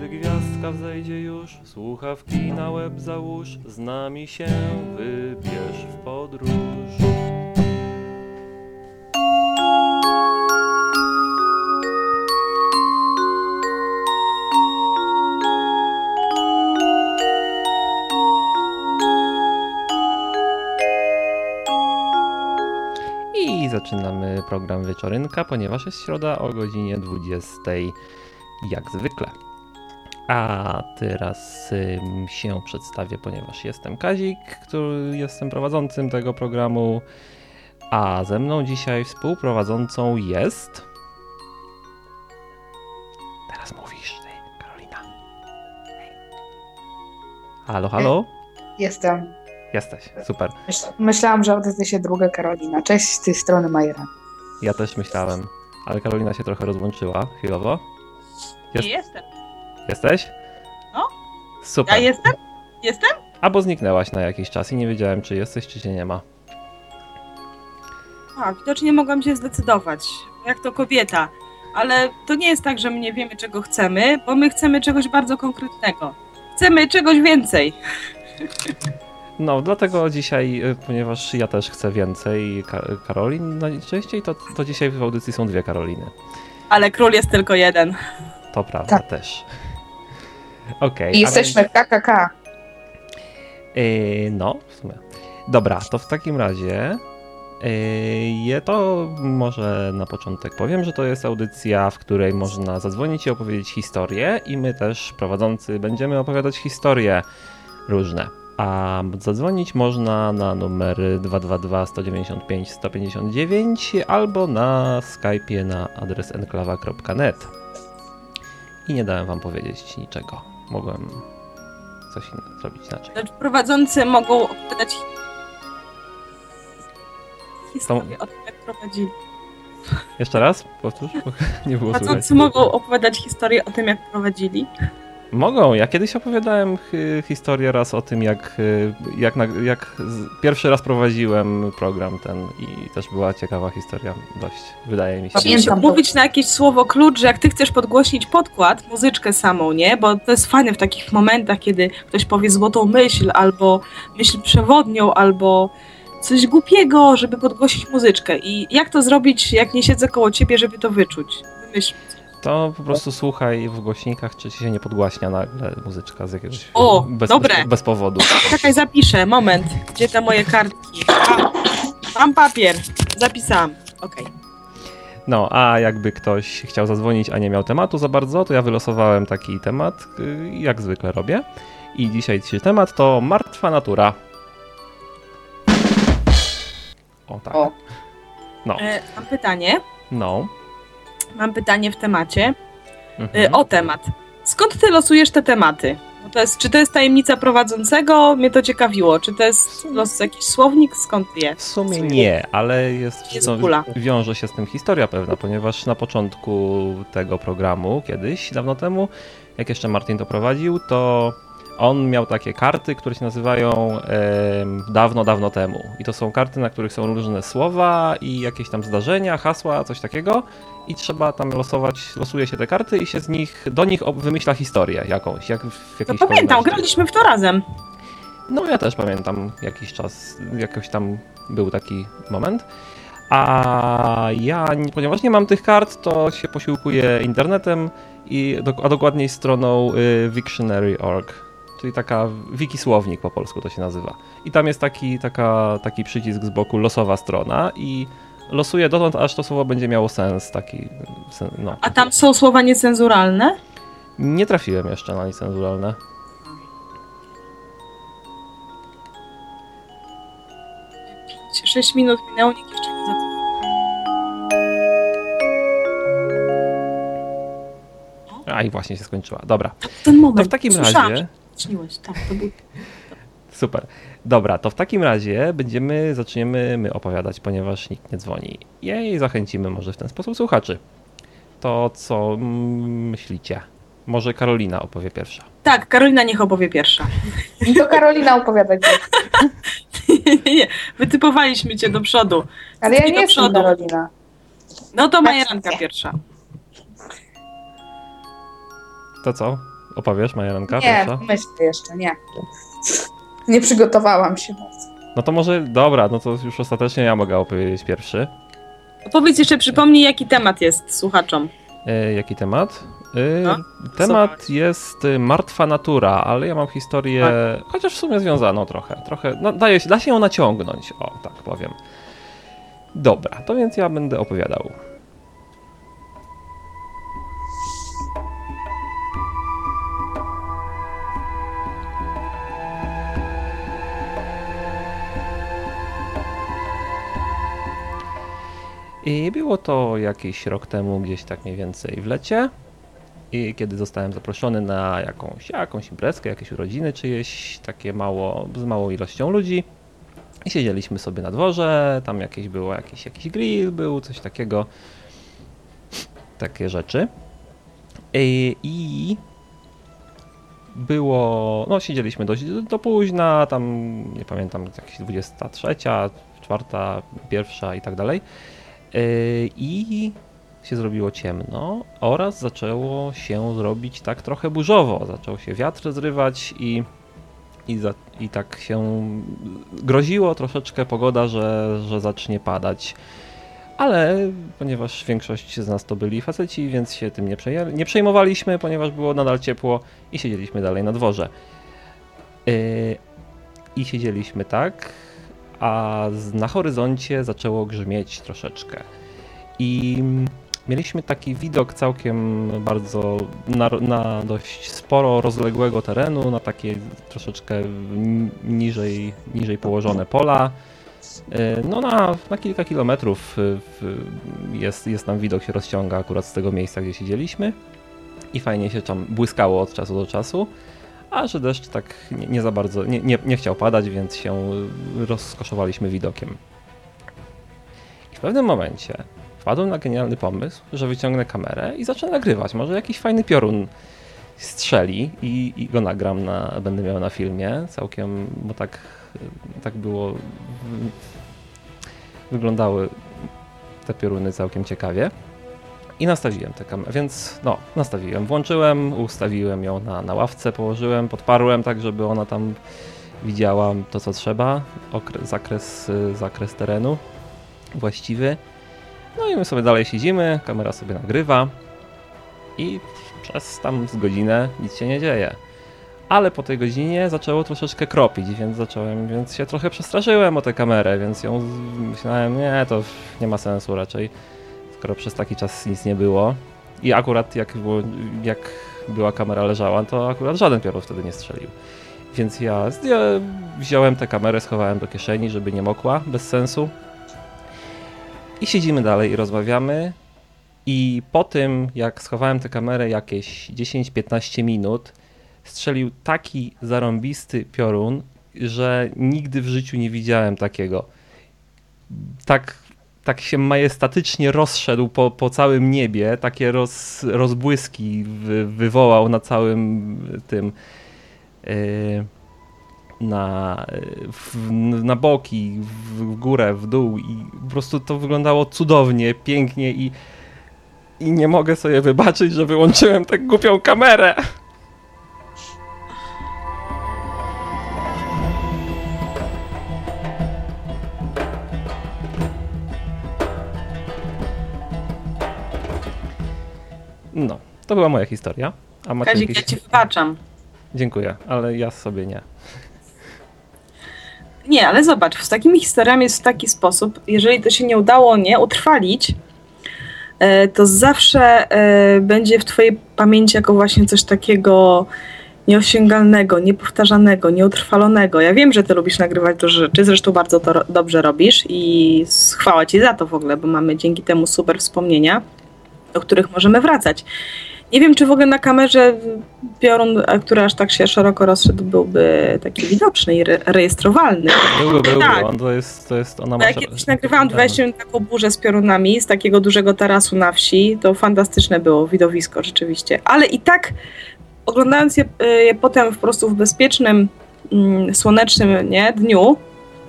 Gdy gwiazdka wzejdzie już, słuchawki na łeb załóż, z nami się wybierz w podróż. I zaczynamy program Wieczorynka, ponieważ jest środa o godzinie 20 jak zwykle. A teraz się przedstawię, ponieważ jestem Kazik, który jestem prowadzącym tego programu, a ze mną dzisiaj współprowadzącą jest... Teraz mówisz ty, Karolina. Hej. Halo, halo? Jestem. Jesteś, super. Myśl, myślałam, że odezwie się druga Karolina. Cześć z tej strony Majera. Ja też myślałem, ale Karolina się trochę rozłączyła chwilowo. Jest- Nie jestem. Jesteś? No. Super. Ja jestem? Jestem? Albo zniknęłaś na jakiś czas i nie wiedziałem, czy jesteś, czy cię nie ma. A, widocznie mogłam się zdecydować. Jak to kobieta. Ale to nie jest tak, że my nie wiemy, czego chcemy, bo my chcemy czegoś bardzo konkretnego. Chcemy czegoś więcej. No, dlatego dzisiaj, y, ponieważ ja też chcę więcej Ka- Karolin najczęściej, to, to dzisiaj w audycji są dwie Karoliny. Ale król jest tylko jeden. To prawda Tak. też. Okej. I jesteśmy w KKK. Yy, no, w sumie. Dobra, to w takim razie. Yy, je to może na początek powiem, że to jest audycja, w której można zadzwonić i opowiedzieć historię, i my też prowadzący będziemy opowiadać historie różne. A zadzwonić można na numery 222 195 159 albo na Skype'ie na adres enklawa.net. I nie dałem wam powiedzieć niczego. Mogłem coś innego zrobić inaczej. Lecz prowadzący mogą opowiadać historię o tym, jak prowadzili. Jeszcze raz? Powtórz? Nie było. Prowadzący mogą opowiadać historię o tym, jak prowadzili. Mogą. Ja kiedyś opowiadałem hi- historię raz o tym, jak, y, jak, na, jak pierwszy raz prowadziłem program ten i też była ciekawa historia dość, wydaje mi się. Pamiętam. Mówić na jakieś słowo klucz, że jak ty chcesz podgłośnić podkład, muzyczkę samą, nie? Bo to jest fajne w takich momentach, kiedy ktoś powie złotą myśl, albo myśl przewodnią, albo coś głupiego, żeby podgłosić muzyczkę. I jak to zrobić, jak nie siedzę koło ciebie, żeby to wyczuć? Wymyśl. To po prostu słuchaj w głośnikach, czy ci się nie podgłaśnia nagle muzyczka z jakiegoś O, bez, dobre. Bez, bez powodu. Czekaj, zapiszę. Moment. Gdzie te moje kartki? A, mam papier. Zapisałam. Okej. No, a jakby ktoś chciał zadzwonić, a nie miał tematu za bardzo, to ja wylosowałem taki temat, y, jak zwykle robię. I dzisiejszy temat to martwa natura. O tak. O. No, E, Mam pytanie. no. Mam pytanie w temacie. Mhm. Y, o temat. Skąd ty losujesz te tematy? To jest, czy to jest tajemnica prowadzącego? Mnie to ciekawiło. Czy to jest los, jakiś słownik? Skąd je? W sumie nie, ale jest, Jest no, wiąże się z tym historia pewna, ponieważ na początku tego programu, kiedyś, dawno temu, jak jeszcze Martin to prowadził, to on miał takie karty, które się nazywają dawno, dawno temu. I to są karty, na których są różne słowa i jakieś tam zdarzenia, hasła, coś takiego. I trzeba tam losować, losuje się te karty i się z nich, do nich wymyśla historię jakąś, jak w No jakiejś pamiętam, graliśmy w to razem. No ja też pamiętam jakiś czas, jakoś tam był taki moment. A ja, nie- ponieważ nie mam tych kart, to się posiłkuję internetem, i, a dokładniej stroną y, Wiktionary.org, czyli taka wiki słownik po polsku to się nazywa. I tam jest taki, taka, taki przycisk z boku losowa strona i losuję dotąd, aż to słowo będzie miało sens, taki, no. A tam są słowa niecenzuralne? Nie trafiłem jeszcze na niecenzuralne. Sześć minut minęło, nikt jeszcze nie zadzwonił. A i właśnie się skończyła. Dobra. Ten To moment. w takim Słyszałam, razie... Śniłeś, tak, to był... Super. Dobra, to w takim razie będziemy, zaczniemy my opowiadać, ponieważ nikt nie dzwoni. I zachęcimy może w ten sposób słuchaczy. To co myślicie? Może Karolina opowie pierwsza. Tak, Karolina niech opowie pierwsza. To Karolina opowiada dziś. nie, nie, wytypowaliśmy cię do przodu. Ale ja nie do jestem przodu. Karolina. No to Tak, Majeranka nie. pierwsza. To co? Opowiesz, Majaranka, Nie, pierwsza? myślę jeszcze, nie. Nie przygotowałam się mocno. No to może, dobra, no to już ostatecznie ja mogę opowiedzieć pierwszy. Opowiedz jeszcze, przypomnij, jaki temat jest słuchaczom. E, jaki temat? E, No, temat zobacz. jest y, martwa natura, ale ja mam historię, chociaż w sumie związaną trochę. trochę no, daje się, da się ją naciągnąć, o tak powiem. Dobra, to więc ja będę opowiadał. I było to jakiś rok temu, gdzieś tak mniej więcej w lecie. I kiedy zostałem zaproszony na jakąś, jakąś imprezkę, jakieś urodziny czyjeś, takie mało, z małą ilością ludzi. I siedzieliśmy sobie na dworze, tam jakieś było, jakiś, jakiś grill był, coś takiego. Takie rzeczy. I, i było, no siedzieliśmy dość do, do późna, tam nie pamiętam, jakieś 23, 4, 1 i tak dalej. Yy, I się zrobiło ciemno oraz zaczęło się zrobić tak trochę burzowo. Zaczął się wiatr zrywać i, i, za, i tak się groziło troszeczkę pogoda, że, że zacznie padać. Ale ponieważ większość z nas to byli faceci, więc się tym nie, nie przejmowaliśmy, ponieważ było nadal ciepło i siedzieliśmy dalej na dworze. Yy, I siedzieliśmy tak, a na horyzoncie zaczęło grzmieć troszeczkę. I mieliśmy taki widok całkiem bardzo na, na dość sporo rozległego terenu, na takie troszeczkę niżej, niżej położone pola. E, No na, na kilka kilometrów w- jest, jest tam widok, się rozciąga akurat z tego miejsca, gdzie siedzieliśmy. I fajnie się tam błyskało od czasu do czasu. A że deszcz tak nie, nie za bardzo, nie, nie, nie chciał padać, więc się rozkoszowaliśmy widokiem. I w pewnym momencie wpadłem na genialny pomysł, że wyciągnę kamerę i zacznę nagrywać. Może jakiś fajny piorun strzeli i, i go nagram, na, będę miał na filmie. Całkiem, bo tak, tak było. Wyglądały te pioruny całkiem ciekawie. I nastawiłem tę kamerę, więc no, nastawiłem, włączyłem, ustawiłem ją na, na ławce, położyłem, podparłem tak, żeby ona tam widziała to, co trzeba, zakres, y, zakres terenu właściwy. No i my sobie dalej siedzimy, kamera sobie nagrywa i przez tam z godzinę nic się nie dzieje. Ale po tej godzinie zaczęło troszeczkę kropić, więc zacząłem, więc się trochę przestraszyłem o tę kamerę, więc ją myślałem, nie, to nie ma sensu raczej, skoro przez taki czas nic nie było. I akurat jak, było, jak była kamera leżała, to akurat żaden piorun wtedy nie strzelił. Więc ja wziąłem tę kamerę, schowałem do kieszeni, żeby nie mokła, bez sensu. I siedzimy dalej i rozmawiamy. I po tym, jak schowałem tę kamerę jakieś 10-15 minut, strzelił taki zarąbisty piorun, że nigdy w życiu nie widziałem takiego. Tak, tak się majestatycznie rozszedł po, po całym niebie, takie roz, rozbłyski wy, wywołał na całym tym. Yy, na, w, na boki, w, w górę, w dół i po prostu to wyglądało cudownie, pięknie i, i nie mogę sobie wybaczyć, że wyłączyłem tę głupią kamerę. No, to była moja historia. A macie Kazik, ja jakieś... ci wybaczam. Dziękuję, ale ja sobie nie. Nie, ale zobacz, z takimi historiami jest w taki sposób, jeżeli to się nie udało nie utrwalić, e, to zawsze e, będzie w twojej pamięci jako właśnie coś takiego nieosiągalnego, niepowtarzanego, nieutrwalonego. Ja wiem, że ty lubisz nagrywać dużo rzeczy, zresztą bardzo to dobrze robisz i chwała ci za to w ogóle, bo mamy dzięki temu super wspomnienia, do których możemy wracać. Nie wiem, czy w ogóle na kamerze piorun, który aż tak się szeroko rozszedł, byłby taki widoczny i re- rejestrowalny. Byłby, byłby, Tak. on to jest, to jest, ona Bo ja kiedyś nagrywałam 20 minut taką burzę z piorunami z takiego dużego tarasu na wsi. To fantastyczne było widowisko rzeczywiście. Ale i tak oglądając je, y, je potem po prostu w bezpiecznym, mm, słonecznym nie, dniu,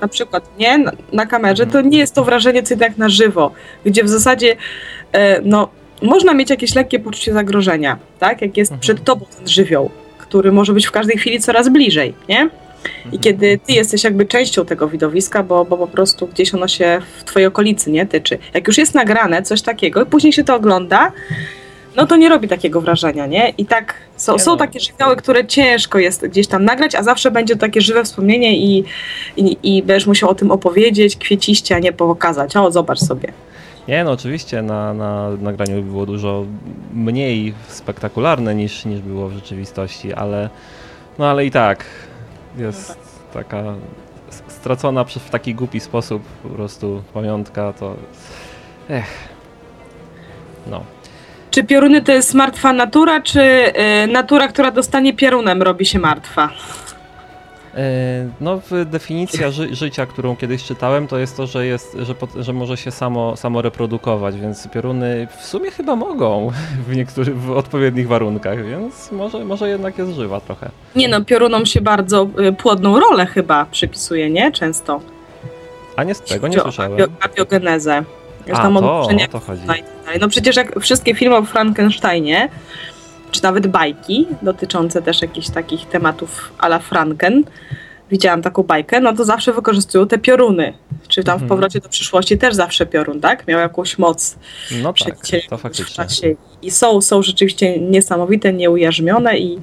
na przykład nie, na, na kamerze, to nie jest to wrażenie co jednak na żywo, gdzie w zasadzie e, no, można mieć jakieś lekkie poczucie zagrożenia, tak? Jak jest Mhm. przed tobą ten żywioł, który może być w każdej chwili coraz bliżej, nie? I Mhm. kiedy ty jesteś jakby częścią tego widowiska, bo, bo po prostu gdzieś ono się w twojej okolicy nie tyczy. Jak już jest nagrane coś takiego i później się to ogląda, no to nie robi takiego wrażenia, nie? I tak są, są takie żywioły, które ciężko jest gdzieś tam nagrać, a zawsze będzie takie żywe wspomnienie i, i, i będziesz musiał o tym opowiedzieć kwieciście, a nie pokazać. O, zobacz sobie. Nie, no oczywiście na, na nagraniu było dużo mniej spektakularne niż, niż było w rzeczywistości, ale no ale i tak jest taka s- stracona przez w taki głupi sposób po prostu pamiątka, to ech. No. Czy pioruny to jest martwa natura, czy y, natura, która dostanie piorunem, robi się martwa? E, No, definicja ży życia, którą kiedyś czytałem, to jest to, że, jest, że, że może się samo, samo reprodukować, więc pioruny w sumie chyba mogą w niektórych w odpowiednich warunkach, więc może, może jednak jest żywa trochę. Nie no, piorunom się bardzo y, płodną rolę chyba przypisuje, nie? Często. A nie z tego nie słyszałem. abio- Abiogenezę. Już A, to, o to chodzi. No przecież jak wszystkie filmy o Frankensteinie, czy nawet bajki dotyczące też jakichś takich tematów a la Franken, widziałam taką bajkę, no to zawsze wykorzystują te pioruny. Czy tam w Mhm. powrocie do przyszłości też zawsze piorun, tak? Miał jakąś moc No tak, to w faktycznie. czasie. I są, są rzeczywiście niesamowite, nieujarzmione i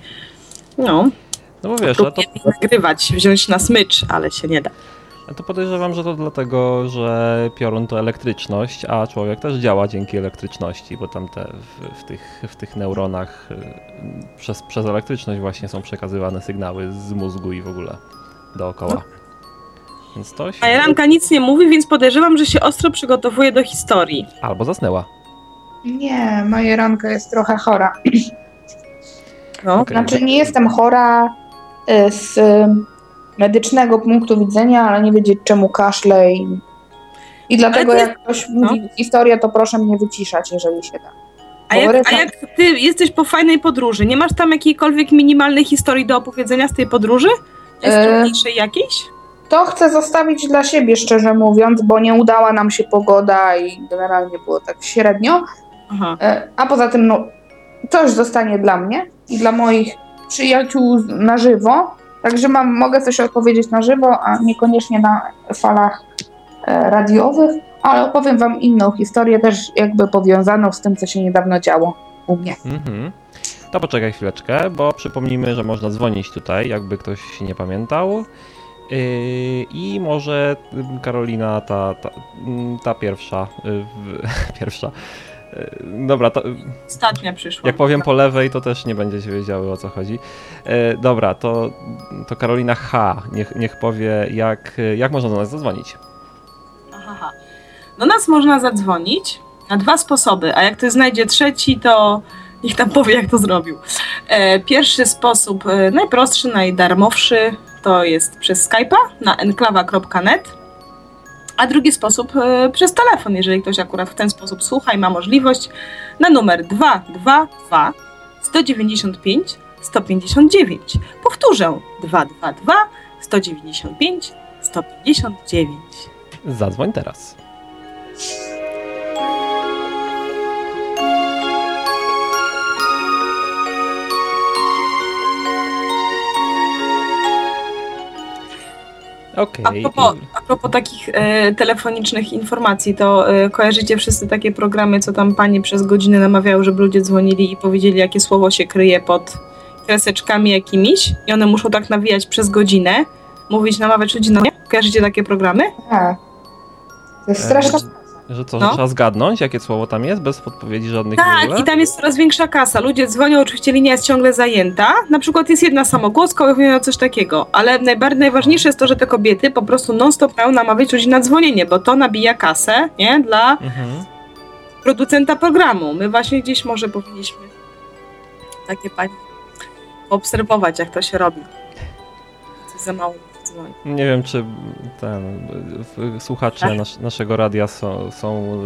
no, No bo wiesz, a to, nagrywać, wziąć na smycz, ale się nie da. To podejrzewam, że to dlatego, że piorun to elektryczność, a człowiek też działa dzięki elektryczności, bo tam te w, w, tych, w tych neuronach y, przez, przez elektryczność właśnie są przekazywane sygnały z mózgu i w ogóle dookoła. Więc to się... A Jeranka nic nie mówi, więc podejrzewam, że się ostro przygotowuje do historii. Albo zasnęła. Nie, moja ranka jest trochę chora. No. Okej. Znaczy nie jestem chora y, z medycznego punktu widzenia, ale nie wiedzieć czemu kaszle i, i dlatego to jak ktoś mówi historię, to proszę mnie wyciszać, jeżeli się da. A jak, a jak ty jesteś po fajnej podróży, nie masz tam jakiejkolwiek minimalnej historii do opowiedzenia z tej podróży? Jest E, trudniejszej jakiejś? To chcę zostawić dla siebie, szczerze mówiąc, bo nie udała nam się pogoda i generalnie było tak średnio. Aha. E, A poza tym, no, coś zostanie dla mnie i dla moich przyjaciół na żywo. Także mam, mogę coś opowiedzieć na żywo, a niekoniecznie na falach e, radiowych, ale opowiem Wam inną historię, też jakby powiązaną z tym, co się niedawno działo u mnie. Mhm. To poczekaj chwileczkę, bo przypomnijmy, że można dzwonić tutaj, jakby ktoś nie pamiętał. Yy, I może ym, Karolina, ta, ta, ym, ta pierwsza, w, pierwsza. Yy, Dobra, to Ostatnia przyszła. jak powiem po lewej, to też nie będziecie wiedziały o co chodzi. Yy, Dobra, to, to Karolina H. Niech, niech powie, jak, jak można do nas zadzwonić. Aha. Do nas można zadzwonić na dwa sposoby, a jak ktoś znajdzie trzeci, to niech tam powie, jak to zrobił. E, pierwszy sposób, e, najprostszy, najdarmowszy, to jest przez Skype'a na enklawa.net, a drugi sposób e, przez telefon, jeżeli ktoś akurat w ten sposób słucha i ma możliwość, na numer 222 195 159. Powtórzę 222 195 159. Zadzwoń teraz. Okej. A propos, propos takich e, telefonicznych informacji, to e, kojarzycie wszyscy takie programy, co tam pani przez godzinę namawiały, żeby ludzie dzwonili i powiedzieli, jakie słowo się kryje pod kreseczkami jakimiś i one muszą tak nawijać przez godzinę, mówić, namawiać ludzi na nie? Kojarzycie takie programy? Tak. To jest E, straszna Że co, No. że trzeba zgadnąć, jakie słowo tam jest, bez podpowiedzi żadnych Tak, i tam jest coraz większa kasa. Ludzie dzwonią, oczywiście linia jest ciągle zajęta. Na przykład jest jedna samogłoska, mówią coś takiego. Ale najbardziej najważniejsze jest to, że te kobiety po prostu non-stop mają namawiać ludzi na dzwonienie, bo to nabija kasę, nie? Dla Mhm. producenta programu. My właśnie gdzieś może powinniśmy takie pani obserwować, jak to się robi. Coś za mało nie wiem, czy ten, słuchacze tak. nas, naszego radia są, są,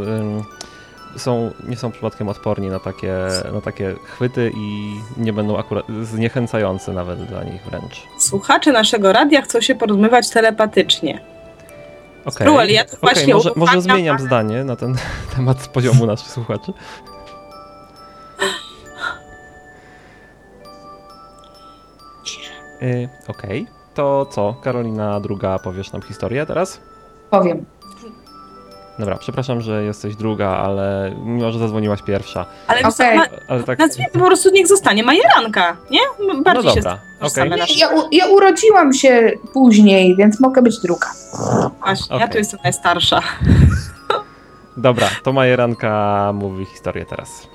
są, nie są przypadkiem odporni na takie, na takie chwyty i nie będą akurat zniechęcające nawet dla nich wręcz. Słuchacze naszego radia chcą się porozumiewać telepatycznie. Okej, okay. ja okay, może, może zmieniam pana. zdanie na ten temat z poziomu naszych słuchaczy. Y, okej. Okay to co? Karolina druga, powiesz nam historię teraz? Powiem. Dobra, przepraszam, że jesteś druga, ale mimo, że zadzwoniłaś pierwsza. Ale na, Ale tak. nazwijmy po prostu niech zostanie majeranka, nie? No Bardziej się dobra, okej. tożsame nasze. Ja, ja urodziłam się później, więc mogę być druga. Właśnie, ja Okej. tu jestem najstarsza. Dobra, to Majeranka mówi historię teraz.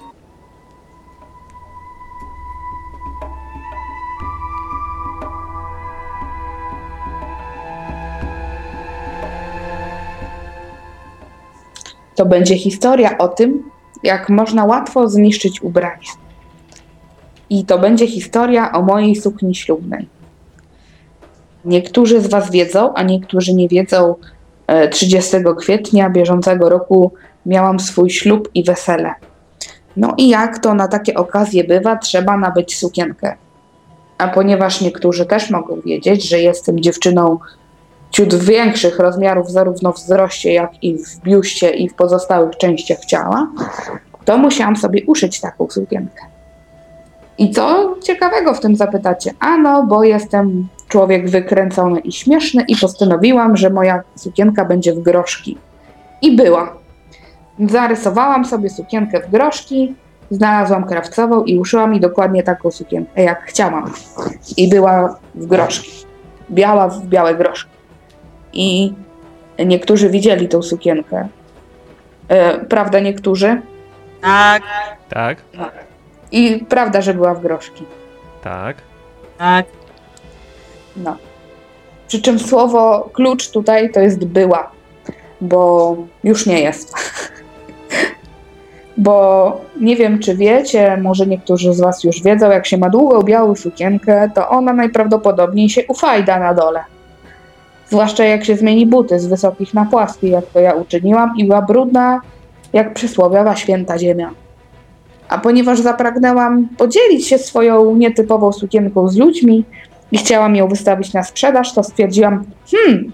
To będzie historia o tym, jak można łatwo zniszczyć ubranie. I to będzie historia o mojej sukni ślubnej. Niektórzy z Was wiedzą, a niektórzy nie wiedzą. e, 30 kwietnia bieżącego roku miałam swój ślub i wesele. No i jak to na takie okazje bywa, trzeba nabyć sukienkę. A ponieważ niektórzy też mogą wiedzieć, że jestem dziewczyną ciut większych rozmiarów, zarówno w wzroście, jak i w biuście i w pozostałych częściach ciała, to musiałam sobie uszyć taką sukienkę. I co ciekawego w tym zapytacie? Ano, bo jestem człowiek wykręcony i śmieszny i postanowiłam, że moja sukienka będzie w groszki. I była. Zarysowałam sobie sukienkę w groszki, znalazłam krawcową i uszyłam mi dokładnie taką sukienkę, jak chciałam. I była w groszki. Biała w białe groszki. I niektórzy widzieli tą sukienkę. E, prawda, niektórzy? Tak, Tak, I prawda, że była w groszki. tak. tak. No. Przy czym słowo klucz tutaj to jest była, bo już nie jest. bo nie wiem, czy wiecie, może niektórzy z Was już wiedzą, jak się ma długą białą sukienkę, to ona najprawdopodobniej się ufajda na dole. Zwłaszcza jak się zmieni buty z wysokich na płaskie, jak to ja uczyniłam, i była brudna jak przysłowiowa święta ziemia. A ponieważ zapragnęłam podzielić się swoją nietypową sukienką z ludźmi i chciałam ją wystawić na sprzedaż, to stwierdziłam, hmm,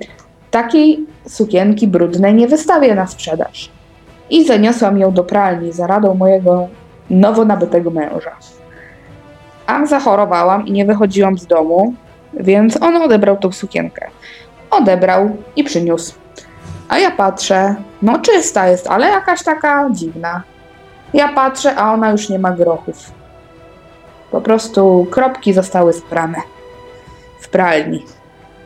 takiej sukienki brudnej nie wystawię na sprzedaż. I zaniosłam ją do pralni za radą mojego nowo nabytego męża. A zachorowałam i nie wychodziłam z domu, więc on odebrał tą sukienkę. Odebrał i przyniósł. A ja patrzę, no czysta jest, ale jakaś taka dziwna. Ja patrzę, a ona już nie ma grochów. Po prostu kropki zostały sprane w pralni.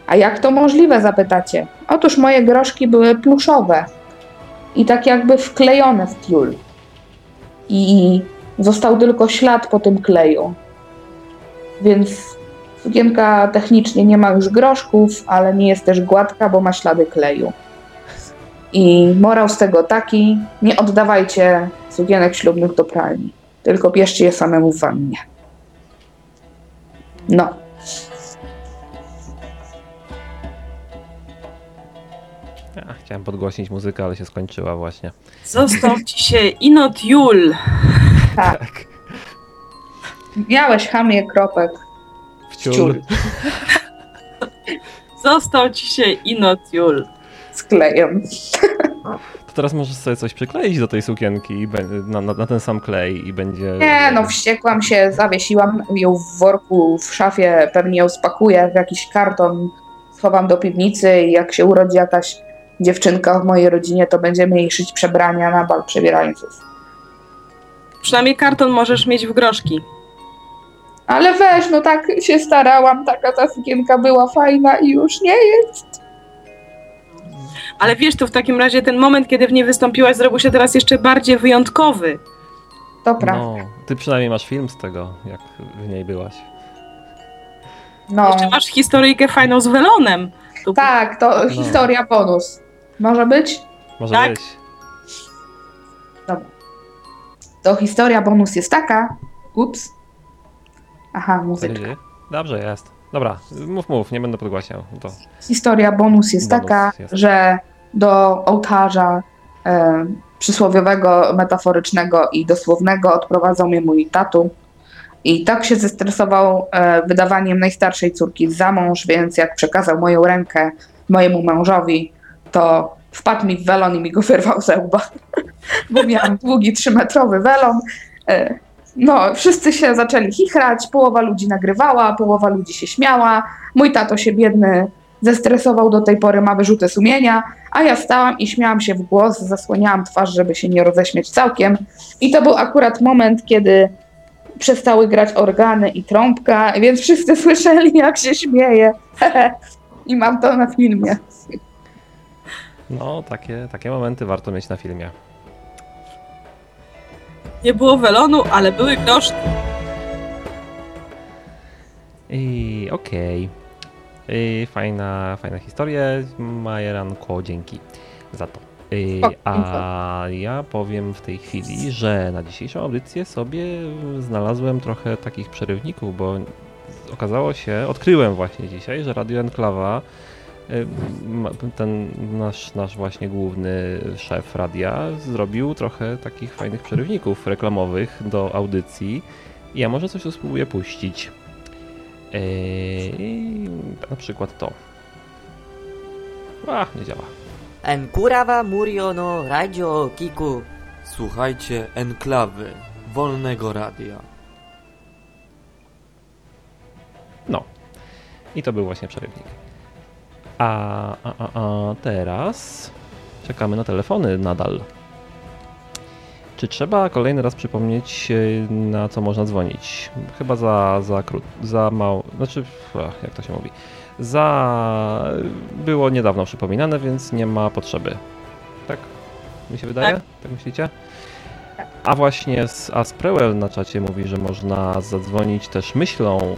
A jak to możliwe, zapytacie? Otóż moje groszki były pluszowe i tak jakby wklejone w tiul. I został tylko ślad po tym kleju. Więc sukienka technicznie nie ma już groszków, ale nie jest też gładka, bo ma ślady kleju. I morał z tego taki, nie oddawajcie sukienek ślubnych do pralni, tylko bierzcie je samemu w wannie. No. Ja, chciałem podgłośnić muzykę, ale się skończyła właśnie. Został ci się Inot Jul. Tak. Miałeś chamie kropek. Wciul. Został ci się. Z klejem. To teraz możesz sobie coś przykleić do tej sukienki na, na, na ten sam klej i będzie... Nie, no wściekłam się, zawiesiłam ją w worku w szafie, pewnie ją spakuję w jakiś karton, schowam do piwnicy i jak się urodzi jakaś dziewczynka w mojej rodzinie, to będziemy jej szyć przebrania na bal przebierańców. Przynajmniej karton możesz mieć w groszki. Ale weź, no tak się starałam, taka ta sukienka była fajna i już nie jest. Ale wiesz, to w takim razie ten moment, kiedy w niej wystąpiłaś, zrobił się teraz jeszcze bardziej wyjątkowy. To prawda. No, ty przynajmniej masz film z tego, jak w niej byłaś. No, Jeszcze masz historyjkę fajną z welonem. Tu tak, to historia bonus. Może być? Może Tak. być. To historia bonus jest taka. Ups. Aha, muzyka. Dobrze jest. Dobra, mów, mów, nie będę podgłaśniał. To Historia bonus jest Bonus taka, jest. że do ołtarza e, przysłowiowego, metaforycznego i dosłownego odprowadzał mnie mój tatu. I tak się zestresował e, wydawaniem najstarszej córki za mąż, więc jak przekazał moją rękę mojemu mężowi, to wpadł mi w welon i mi go wyrwał ze łba. Bo miałam długi trzymetrowy welon. E, no, wszyscy się zaczęli chichrać, połowa ludzi nagrywała, połowa ludzi się śmiała. Mój tato się biedny zestresował do tej pory, ma wyrzuty sumienia, a ja stałam i śmiałam się w głos, zasłaniałam twarz, żeby się nie roześmieć całkiem. I to był akurat moment, kiedy przestały grać organy i trąbka, więc wszyscy słyszeli, jak się śmieje. I mam to na filmie. No, takie, takie momenty warto mieć na filmie. Nie było welonu, ale były groszki. I okej. I Fajna, fajna historia. Majeranko, dzięki za to. I, O, a ja powiem w tej chwili, że na dzisiejszą audycję sobie znalazłem trochę takich przerywników, bo okazało się, odkryłem właśnie dzisiaj, że Radio Enklawa, y, ten nasz, nasz właśnie główny szef radia, zrobił trochę takich fajnych przerywników reklamowych do audycji. Ja może coś tu spróbuję puścić. Eee, na przykład to. A, nie działa. Enkurawa Murio no Radio Kiku. Słuchajcie enklawy wolnego radia. No. I to był właśnie przerywnik. A, a, a, a teraz czekamy na telefony nadal. Czy trzeba kolejny raz przypomnieć, e, na co można dzwonić? Chyba za, za, krót, za mało. Znaczy, ach, jak to się mówi? Za. Było niedawno przypominane, więc nie ma potrzeby. Tak? Mi się wydaje? Tak. Tak, myślicie? A właśnie z Asprewell na czacie mówi, że można zadzwonić też myślą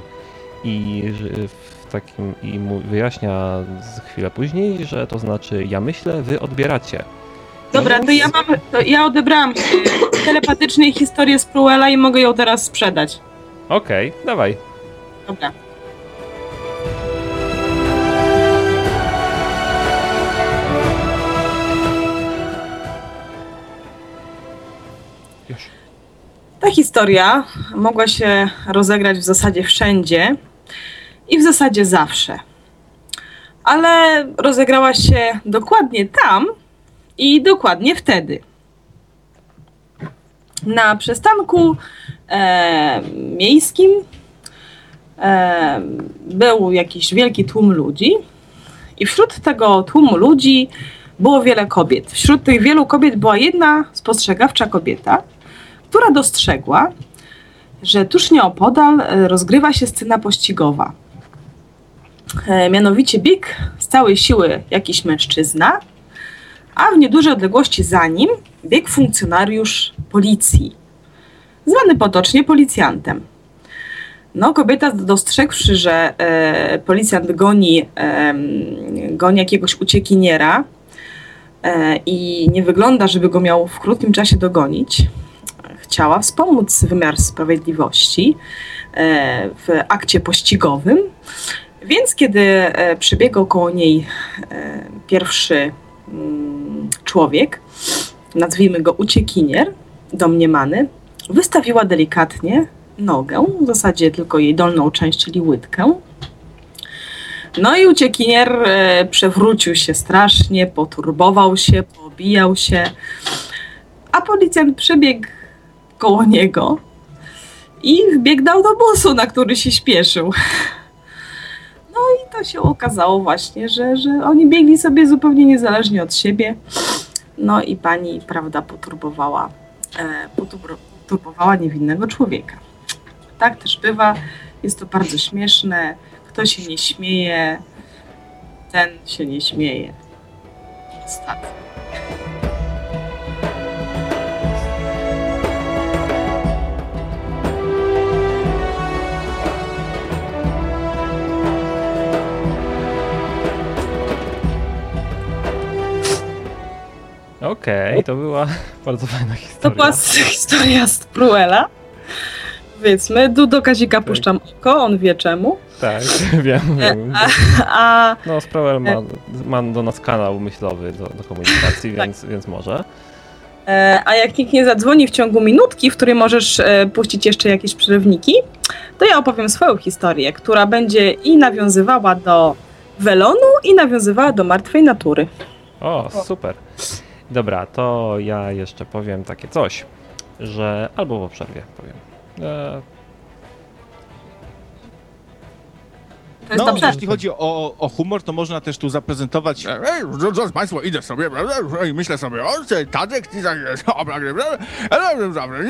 i w takim i mu wyjaśnia chwilę później, że to znaczy ja myślę, wy odbieracie. Dobra, to ja mam, to ja odebrałam y, telepatycznej historię z Pruella i mogę ją teraz sprzedać. Okej, dawaj. Dobra. Ta historia mogła się rozegrać w zasadzie wszędzie i w zasadzie zawsze. Ale rozegrała się dokładnie tam i dokładnie wtedy. Na przystanku e, miejskim e, był jakiś wielki tłum ludzi i wśród tego tłumu ludzi było wiele kobiet. Wśród tych wielu kobiet była jedna spostrzegawcza kobieta, która dostrzegła, że tuż nieopodal e, rozgrywa się scena pościgowa. E, Mianowicie bieg z całej siły jakiś mężczyzna, a w niedużej odległości za nim biegł funkcjonariusz policji, zwany potocznie policjantem. No, kobieta dostrzegłszy, że e, policjant goni, e, goni jakiegoś uciekiniera e, i nie wygląda, żeby go miał w krótkim czasie dogonić, chciała wspomóc wymiar sprawiedliwości e, w akcie pościgowym. Więc kiedy e, przebiegał koło niej e, pierwszy mm, człowiek, nazwijmy go uciekinier, domniemany, wystawiła delikatnie nogę, w zasadzie tylko jej dolną część, czyli łydkę. No i uciekinier e, przewrócił się strasznie, poturbował się, pobijał się, a policjant przebiegł koło niego i wbiegł do autobusu, na który się śpieszył. No się okazało właśnie, że, że oni biegli sobie zupełnie niezależnie od siebie. No i pani, prawda, poturbowała, e, potur- poturbowała niewinnego człowieka. Tak też bywa. Jest to bardzo śmieszne. Kto się nie śmieje, ten się nie śmieje. Ostatnio. Okej, to była bardzo fajna To historia. była s- historia z Cruella. Powiedzmy, tu do Kazika puszczam oko, on wie czemu. Tak, wiem, wiem. A No, Sprower ma, ma do nas kanał myślowy do, do komunikacji, Tak. więc, więc może. E, A jak nikt nie zadzwoni w ciągu minutki, w której możesz e, puścić jeszcze jakieś przerywniki, to ja opowiem swoją historię, która będzie i nawiązywała do welonu, i nawiązywała do martwej natury. O, super. Dobra, to ja jeszcze powiem takie coś, że albo po przerwie powiem. E, No, dobrze. jeśli chodzi o, o humor, to można też tu zaprezentować. Ej, drodzy Państwo, idę sobie i myślę sobie, o, czy Tadek, ty tak,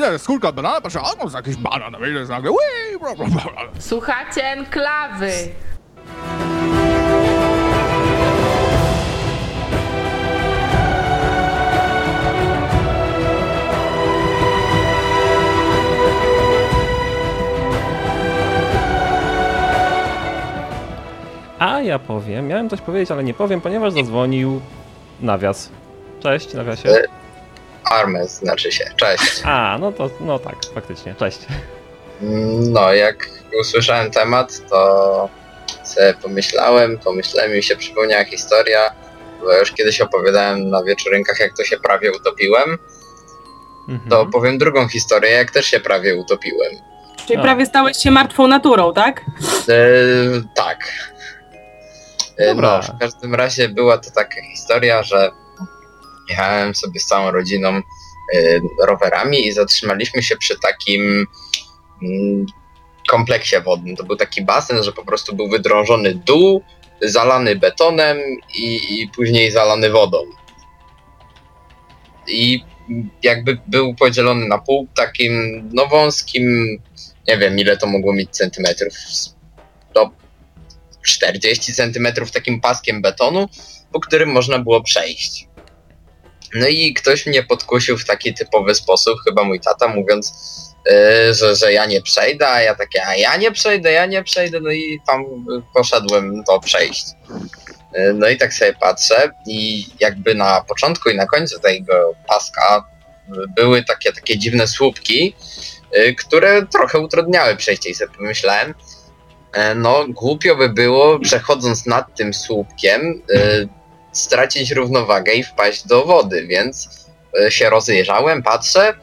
nie, skórka banana, patrzę, a no, jakiś banan, nagle, bla. Słuchacie enklawy. Ja powiem, miałem coś powiedzieć, ale nie powiem, ponieważ zadzwonił nawias. Cześć, nawiasie. E. Armes znaczy się. Cześć. A, no to, no tak, faktycznie, cześć. No, jak usłyszałem temat, to sobie pomyślałem, pomyślałem i mi się przypomniała historia, bo już kiedyś opowiadałem na wieczorynkach, jak to się prawie utopiłem. Mhm. To powiem drugą historię, jak też się prawie utopiłem. Czyli A. prawie stałeś się martwą naturą, tak? E, tak. E, Dobra. No, w każdym razie była to taka historia, że jechałem sobie z całą rodziną e, rowerami i zatrzymaliśmy się przy takim mm, kompleksie wodnym. To był taki basen, że po prostu był wydrążony dół, zalany betonem i, i później zalany wodą. I jakby był podzielony na pół takim no wąskim, nie wiem ile to mogło mieć centymetrów, do 40 centymetrów takim paskiem betonu, po którym można było przejść. No i ktoś mnie podkusił w taki typowy sposób, chyba mój tata, mówiąc, yy, że, że ja nie przejdę, a ja takie, a ja nie przejdę, ja nie przejdę, no i tam poszedłem to przejść. Yy, No i tak sobie patrzę i jakby na początku i na końcu tego paska były takie, takie dziwne słupki, yy, które trochę utrudniały przejście i sobie pomyślałem, no głupio by było przechodząc nad tym słupkiem yy, stracić równowagę i wpaść do wody, więc y, się rozejrzałem, patrzę,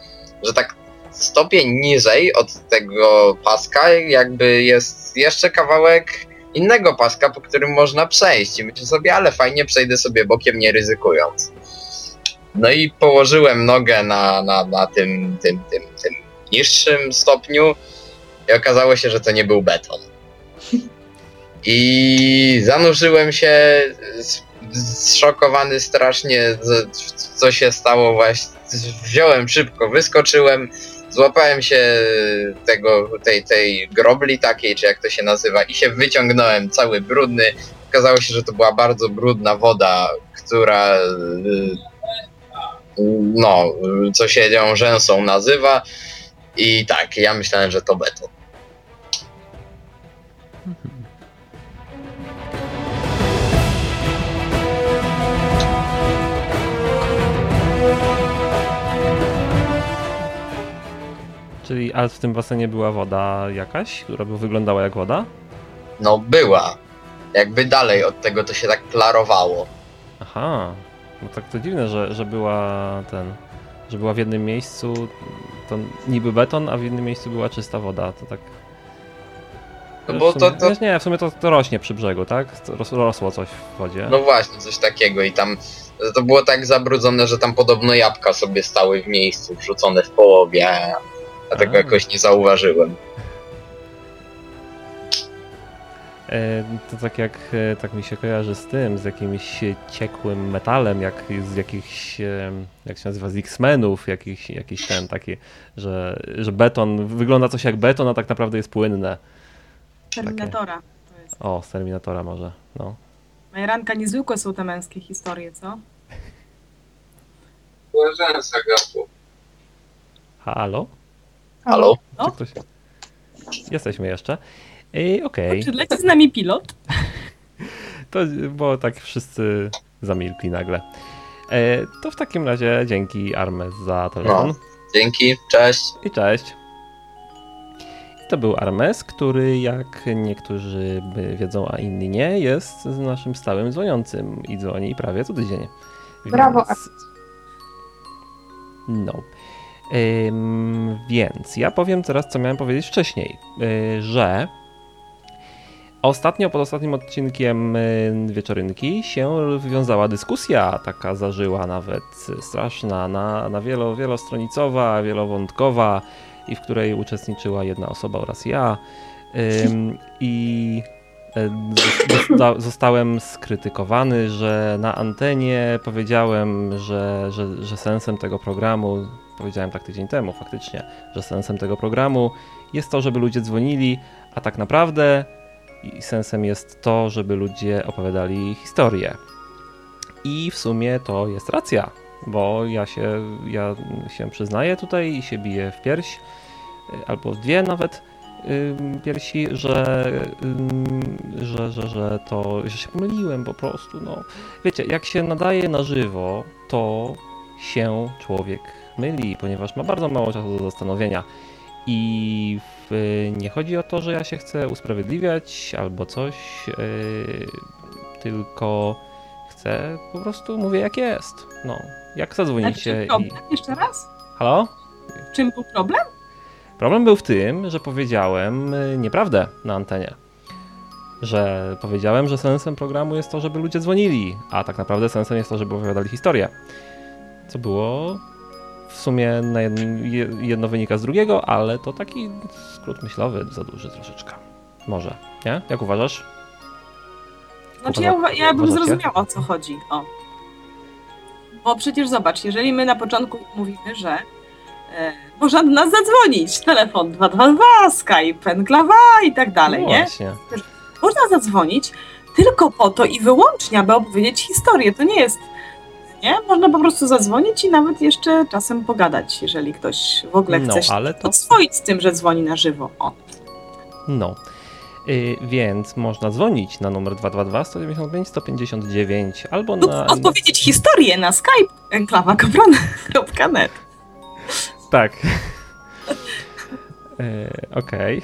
że tak stopień niżej od tego paska jakby jest jeszcze kawałek innego paska, po którym można przejść i myślę sobie, ale fajnie przejdę sobie bokiem, nie ryzykując. No i położyłem nogę na, na, na tym, tym, tym, tym niższym stopniu i okazało się, że to nie był beton. I zanurzyłem się zszokowany strasznie, co się stało właśnie. Wziąłem szybko, wyskoczyłem, złapałem się tego, tej, tej grobli takiej, czy jak to się nazywa, i się wyciągnąłem cały brudny. Okazało się, że to była bardzo brudna woda, która y, no, co się nią rzęsą nazywa. I tak, ja myślałem, że to beton. Czyli, ale w tym basenie była woda jakaś, która by wyglądała jak woda? No, była. Jakby dalej od tego to się tak klarowało. Aha, no tak to dziwne, że, że była ten, że była w jednym miejscu to niby beton, a w innym miejscu była czysta woda, to tak... No bo sumie, to- to- Nie, w sumie to, to rośnie przy brzegu, tak? Ros, rosło coś w wodzie. No właśnie, coś takiego i tam to było tak zabrudzone, że tam podobno jabłka sobie stały w miejscu, wrzucone w połowie, a ja tego A. jakoś nie zauważyłem. E, to tak jak, e, tak mi się kojarzy z tym, z jakimś ciekłym metalem, jak z jakichś, e, jak się nazywa, z X-Menów, jakiś, jakiś ten taki, że, że beton, wygląda coś jak beton, a tak naprawdę jest płynne. Terminatora. To jest. O, z Terminatora może, no. Majranka, niezwykłe są te męskie historie, co? Halo? Halo? No. Ktoś... Jesteśmy jeszcze. Ej, Okej, Czy leci z nami pilot? to bo tak wszyscy zamilkli nagle. E, to w takim razie dzięki Armes za telefon. No. Dzięki, cześć. I cześć. To był Armes, który jak niektórzy wiedzą, a inni nie, jest naszym stałym dzwoniącym i dzwoni prawie co tydzień. Brawo, No. Więc ja powiem teraz, co miałem powiedzieć wcześniej, yy, że ostatnio, pod ostatnim odcinkiem yy, Wieczorynki się wywiązała dyskusja, taka zażyła nawet, straszna, na, na wielo, wielostronicowa, wielowątkowa, i w której uczestniczyła jedna osoba oraz ja. I e, zosta- zostałem skrytykowany, że na antenie powiedziałem, że, że, że sensem tego programu, powiedziałem tak tydzień temu faktycznie, że sensem tego programu jest to, żeby ludzie dzwonili, a tak naprawdę sensem jest to, żeby ludzie opowiadali historię. I w sumie to jest racja, bo ja się, ja się przyznaję tutaj i się biję w pierś, y, albo w dwie nawet piersi, że, że, że, że to, że się pomyliłem po prostu, no. Wiecie, jak się nadaje na żywo, to się człowiek myli, ponieważ ma bardzo mało czasu do zastanowienia. I nie chodzi o to, że ja się chcę usprawiedliwiać albo coś, yy, tylko chcę po prostu mówię jak jest. No, jak A zadzwonicie i... problem? Jeszcze raz? Halo? W czym był problem? Problem był w tym, że powiedziałem y, nieprawdę na antenie. Że powiedziałem, że sensem programu jest to, żeby ludzie dzwonili, a tak naprawdę sensem jest to, żeby opowiadali historię. Co było w sumie jedno, je- jedno wynika z drugiego, ale to taki skrót myślowy za duży troszeczkę. Może, nie? Jak uważasz? Znaczy ja, uwa- ja bym Uważacie? zrozumiała o co chodzi. O. Bo przecież zobacz, jeżeli my na początku mówimy, że e, można do nas zadzwonić, telefon 222, Skype, enklawa i tak dalej, no nie? Właśnie. Można zadzwonić tylko po to i wyłącznie, aby opowiedzieć historię. To nie jest, nie? Można po prostu zadzwonić i nawet jeszcze czasem pogadać, jeżeli ktoś w ogóle No, chce się ale to odswoić z tym, że dzwoni na żywo. O. No. Y, więc można dzwonić na numer 222 195 159 albo Lub na. odpowiedzieć historię na Skype enklawa.net. Tak. Y, Okej.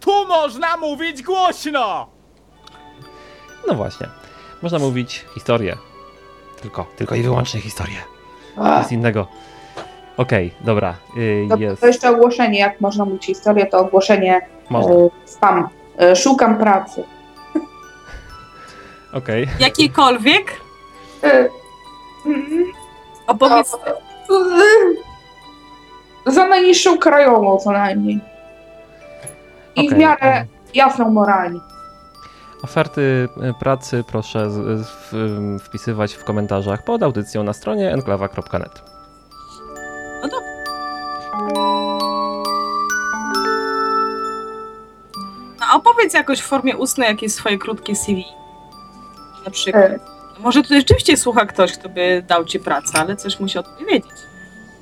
Tu można mówić głośno! No właśnie. Można mówić historię. Tylko, tylko i wyłącznie historię. Nic innego. Okej, dobra. y, to, jest. to jeszcze ogłoszenie, jak można mówić historię, to ogłoszenie Można. e, spam. E, szukam pracy. Okej. Jakiejkolwiek? E, Opowiedz. Za najniższą krajową co najmniej. I w miarę jasną moralnie. Oferty y, pracy proszę ym, wpisywać w komentarzach pod audycją na stronie enklawa.net. No, opowiedz jakoś w formie ustnej jakieś swoje krótkie CV. Na przykład. E, Może tutaj rzeczywiście słucha ktoś, kto by dał ci pracę, ale coś musi o tym wiedzieć.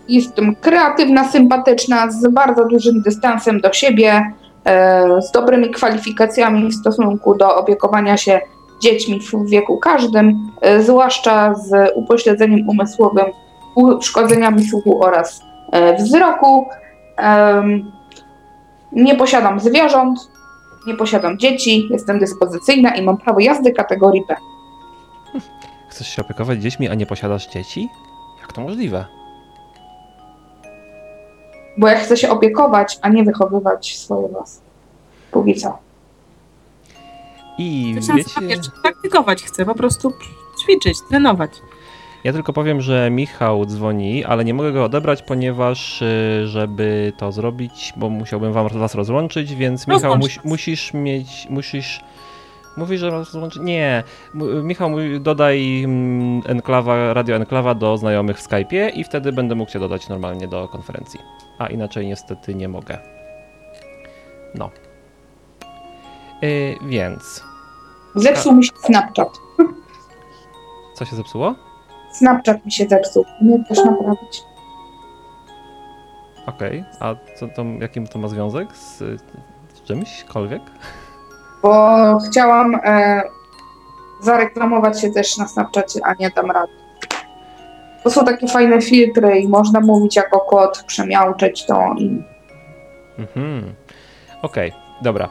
Jestem kreatywna, sympatyczna, z bardzo dużym dystansem do siebie, z dobrymi kwalifikacjami w stosunku do opiekowania się dziećmi w wieku każdym, e, zwłaszcza z upośledzeniem umysłowym, uszkodzeniami słuchu oraz e, wzroku. Nie posiadam zwierząt, nie posiadam dzieci, jestem dyspozycyjna i mam prawo jazdy kategorii B. Chcesz się opiekować dziećmi, a nie posiadasz dzieci? Jak to możliwe? Bo ja chcę się opiekować, a nie wychowywać swoje własne. Póki co. I nazywa, wiecie, praktykować chcę, po prostu ćwiczyć, trenować. ja tylko powiem, że Michał dzwoni, ale nie mogę go odebrać, ponieważ y, żeby to zrobić, bo musiałbym wam was rozłączyć, więc Michał nas. musisz mieć, musisz... Mówisz, że rozłączyć? Nie. Michał, dodaj mm, enklawa, radio enklawa do znajomych w Skype'ie i wtedy będę mógł cię dodać normalnie do konferencji. A inaczej niestety nie mogę. No. Y, więc, Zepsuł mi się Snapchat. co się zepsuło? Snapchat mi się zepsuł. Nie też naprawić. Okej, a co to, jakim to ma związek z, z czymśkolwiek? Bo chciałam e, zareklamować się też na Snapchacie, a nie dam rady. To są takie fajne filtry i można mówić jako kot, przemiałczeć to i Mhm. Okej, dobra.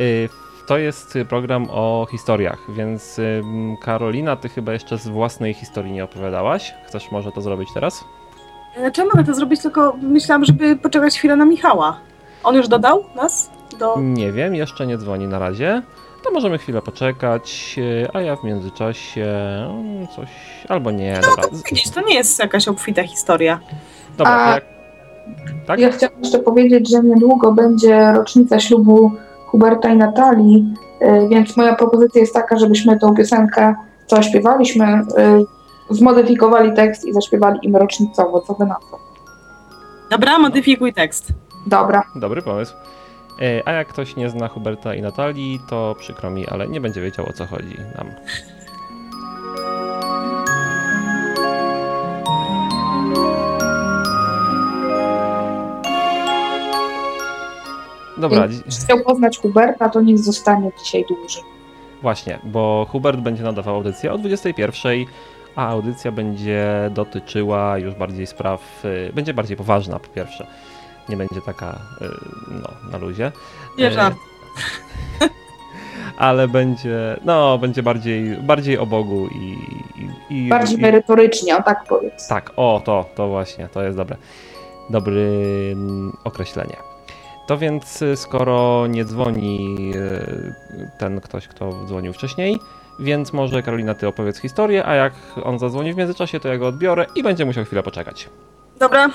Y, to jest program o historiach, więc Karolina, ty chyba jeszcze z własnej historii nie opowiadałaś. Chcesz może to zrobić teraz? E, Czy mogę to zrobić, tylko myślałam, żeby poczekać chwilę na Michała. On już dodał nas Do... Nie wiem, jeszcze nie dzwoni na razie. To możemy chwilę poczekać, e, a ja w międzyczasie mm, coś. Albo nie, No dobra. to widzisz, to nie jest jakaś obfita historia. Dobra, A- jak. Tak? Ja chciałam jeszcze powiedzieć, że niedługo będzie rocznica ślubu Huberta i Natalii, y, więc moja propozycja jest taka, żebyśmy tą piosenkę, co śpiewaliśmy, y, zmodyfikowali tekst i zaśpiewali im rocznicowo. Co wy na to? Dobra, modyfikuj tekst. Dobra. Dobry pomysł. E, A jak ktoś nie zna Huberta i Natalii, to przykro mi, ale nie będzie wiedział o co chodzi nam. Dobra, Jeśli chciał poznać Huberta, to niech zostanie dzisiaj dłużej. właśnie, bo Hubert będzie nadawał audycję o 21, a audycja będzie dotyczyła już bardziej spraw, y, będzie bardziej poważna po pierwsze. Nie będzie taka y, no, na luzie. Nie E, żart. ale będzie, no, będzie bardziej, bardziej o Bogu i... i, i Bardziej i, merytorycznie, o tak powiedz. Tak, o, to, to właśnie, to jest dobre. Dobre mm, określenie. To więc, y, skoro nie dzwoni y, ten ktoś, kto dzwonił wcześniej, więc może Karolina, ty opowiedz historię, a jak on zadzwoni w międzyczasie, to ja go odbiorę i będzie musiał chwilę poczekać. Dobra.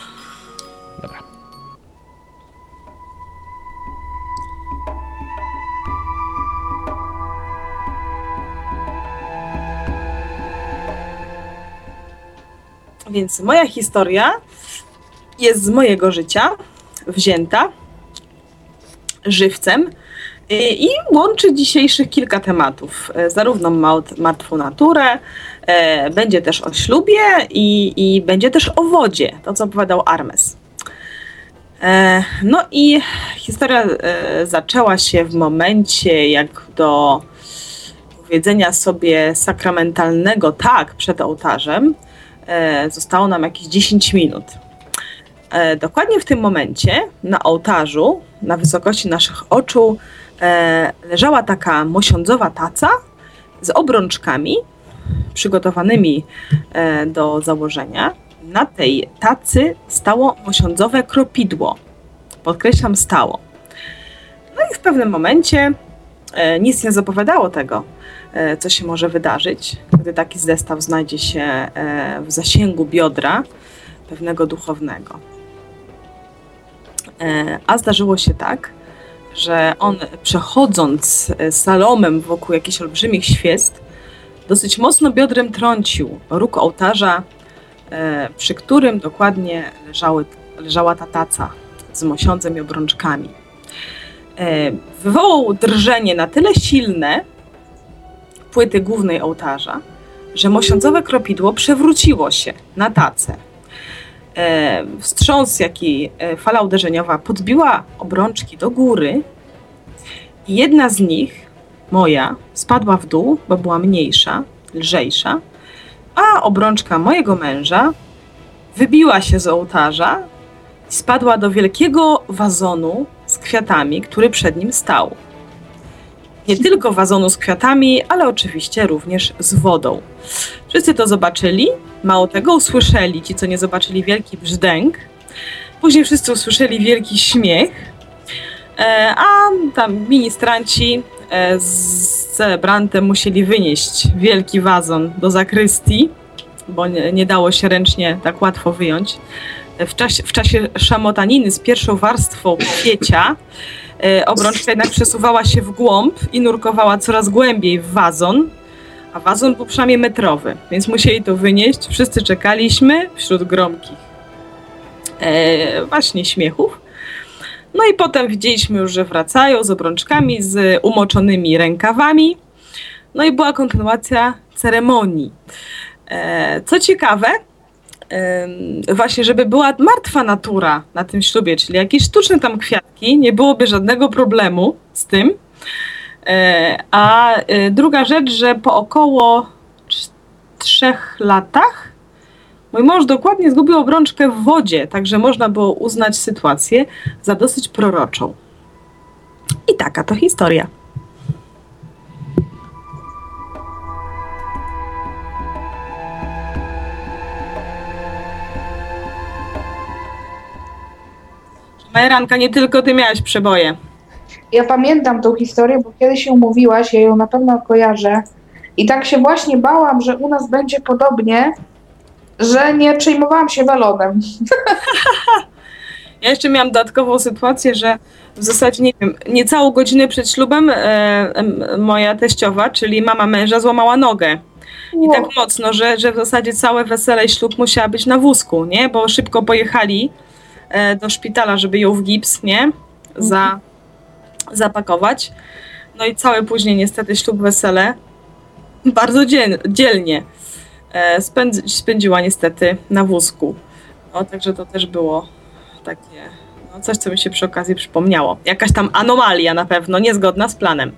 Więc moja historia jest z mojego życia, wzięta żywcem y, i łączy dzisiejszych kilka tematów. E, Zarówno martwą naturę, e, będzie też o ślubie i, i będzie też o wodzie, to co opowiadał Armes. E, No i historia zaczęła się w momencie, jak do powiedzenia sobie sakramentalnego tak przed ołtarzem, zostało nam jakieś 10 minut. E, Dokładnie w tym momencie na ołtarzu, na wysokości naszych oczu, e, leżała taka mosiądzowa taca z obrączkami przygotowanymi e, do założenia. Na tej tacy stało mosiądzowe kropidło. Podkreślam, stało. No i w pewnym momencie e, nic nie zapowiadało tego, e, co się może wydarzyć, gdy taki zestaw znajdzie się e, w zasięgu biodra pewnego duchownego. E, A zdarzyło się tak, że on przechodząc e, salomem wokół jakichś olbrzymich świest, dosyć mocno biodrem trącił róg ołtarza, e, przy którym dokładnie leżały, leżała ta taca z mosiądzem i obrączkami. Wywołał drżenie na tyle silne płyty głównej ołtarza, że mosiądzowe kropidło przewróciło się na tacę. E, Wstrząs, jaki e, fala uderzeniowa podbiła obrączki do góry i jedna z nich, moja, spadła w dół, bo była mniejsza, lżejsza, a obrączka mojego męża wybiła się z ołtarza i spadła do wielkiego wazonu kwiatami, który przed nim stał. Nie tylko wazonu z kwiatami, ale oczywiście również z wodą. Wszyscy to zobaczyli, mało tego usłyszeli, ci co nie zobaczyli wielki brzdęk. Później wszyscy usłyszeli wielki śmiech, e, a tam ministranci e, z celebrantem musieli wynieść wielki wazon do zakrystii, bo nie, nie dało się ręcznie tak łatwo wyjąć. W czasie, w czasie szamotaniny z pierwszą warstwą kwiecia e, obrączka jednak przesuwała się w głąb i nurkowała coraz głębiej w wazon, a wazon był przynajmniej metrowy, więc musieli to wynieść. Wszyscy czekaliśmy wśród gromkich e, właśnie śmiechów. No i potem widzieliśmy już, że wracają z obrączkami, z umoczonymi rękawami. No i była kontynuacja ceremonii. E, co ciekawe, właśnie, żeby była martwa natura na tym ślubie, czyli jakieś sztuczne tam kwiatki, nie byłoby żadnego problemu z tym. E, A e, druga rzecz, że po około trz- trzech latach mój mąż dokładnie zgubił obrączkę w wodzie, także można było uznać sytuację za dosyć proroczą. I taka to historia. Majeranka, nie tylko ty miałaś przeboje. Ja pamiętam tą historię, bo kiedyś się umówiłaś, ja ją na pewno kojarzę. I tak się właśnie bałam, że u nas będzie podobnie, że nie przejmowałam się welonem. Ja jeszcze miałam dodatkową sytuację, że w zasadzie, nie wiem, niecałą godzinę przed ślubem e, moja teściowa, czyli mama męża, złamała nogę. I tak mocno, że, że w zasadzie całe wesele i ślub musiała być na wózku, nie? Bo szybko pojechali do szpitala, żeby ją w gips, nie? Za, zapakować. No i całe później niestety ślub, wesele bardzo dziel, dzielnie e, spędzi, spędziła niestety na wózku. No, także to też było takie, no coś, co mi się przy okazji przypomniało. Jakaś tam anomalia na pewno, niezgodna z planem.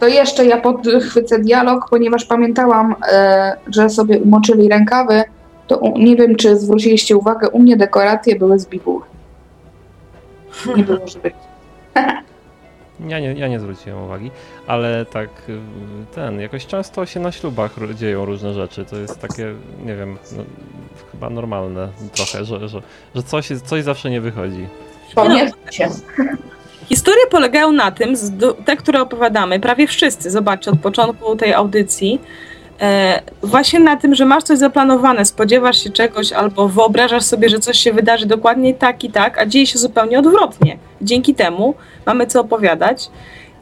To jeszcze ja podchwycę dialog, ponieważ pamiętałam, e, że sobie umoczyli rękawy. To u, nie wiem, czy zwróciliście uwagę, u mnie dekoracje były z bibuły. Nie było, żeby... Ja nie, ja nie zwróciłem uwagi, ale tak y, ten, jakoś często się na ślubach dzieją różne rzeczy. To jest takie, nie wiem, no, chyba normalne trochę, że, że, że coś, coś zawsze nie wychodzi. Pamiętam się. Historie polegają na tym, te, które opowiadamy, prawie wszyscy, zobaczcie, od początku tej audycji, właśnie na tym, że masz coś zaplanowane, spodziewasz się czegoś albo wyobrażasz sobie, że coś się wydarzy dokładnie tak i tak, a dzieje się zupełnie odwrotnie. Dzięki temu mamy co opowiadać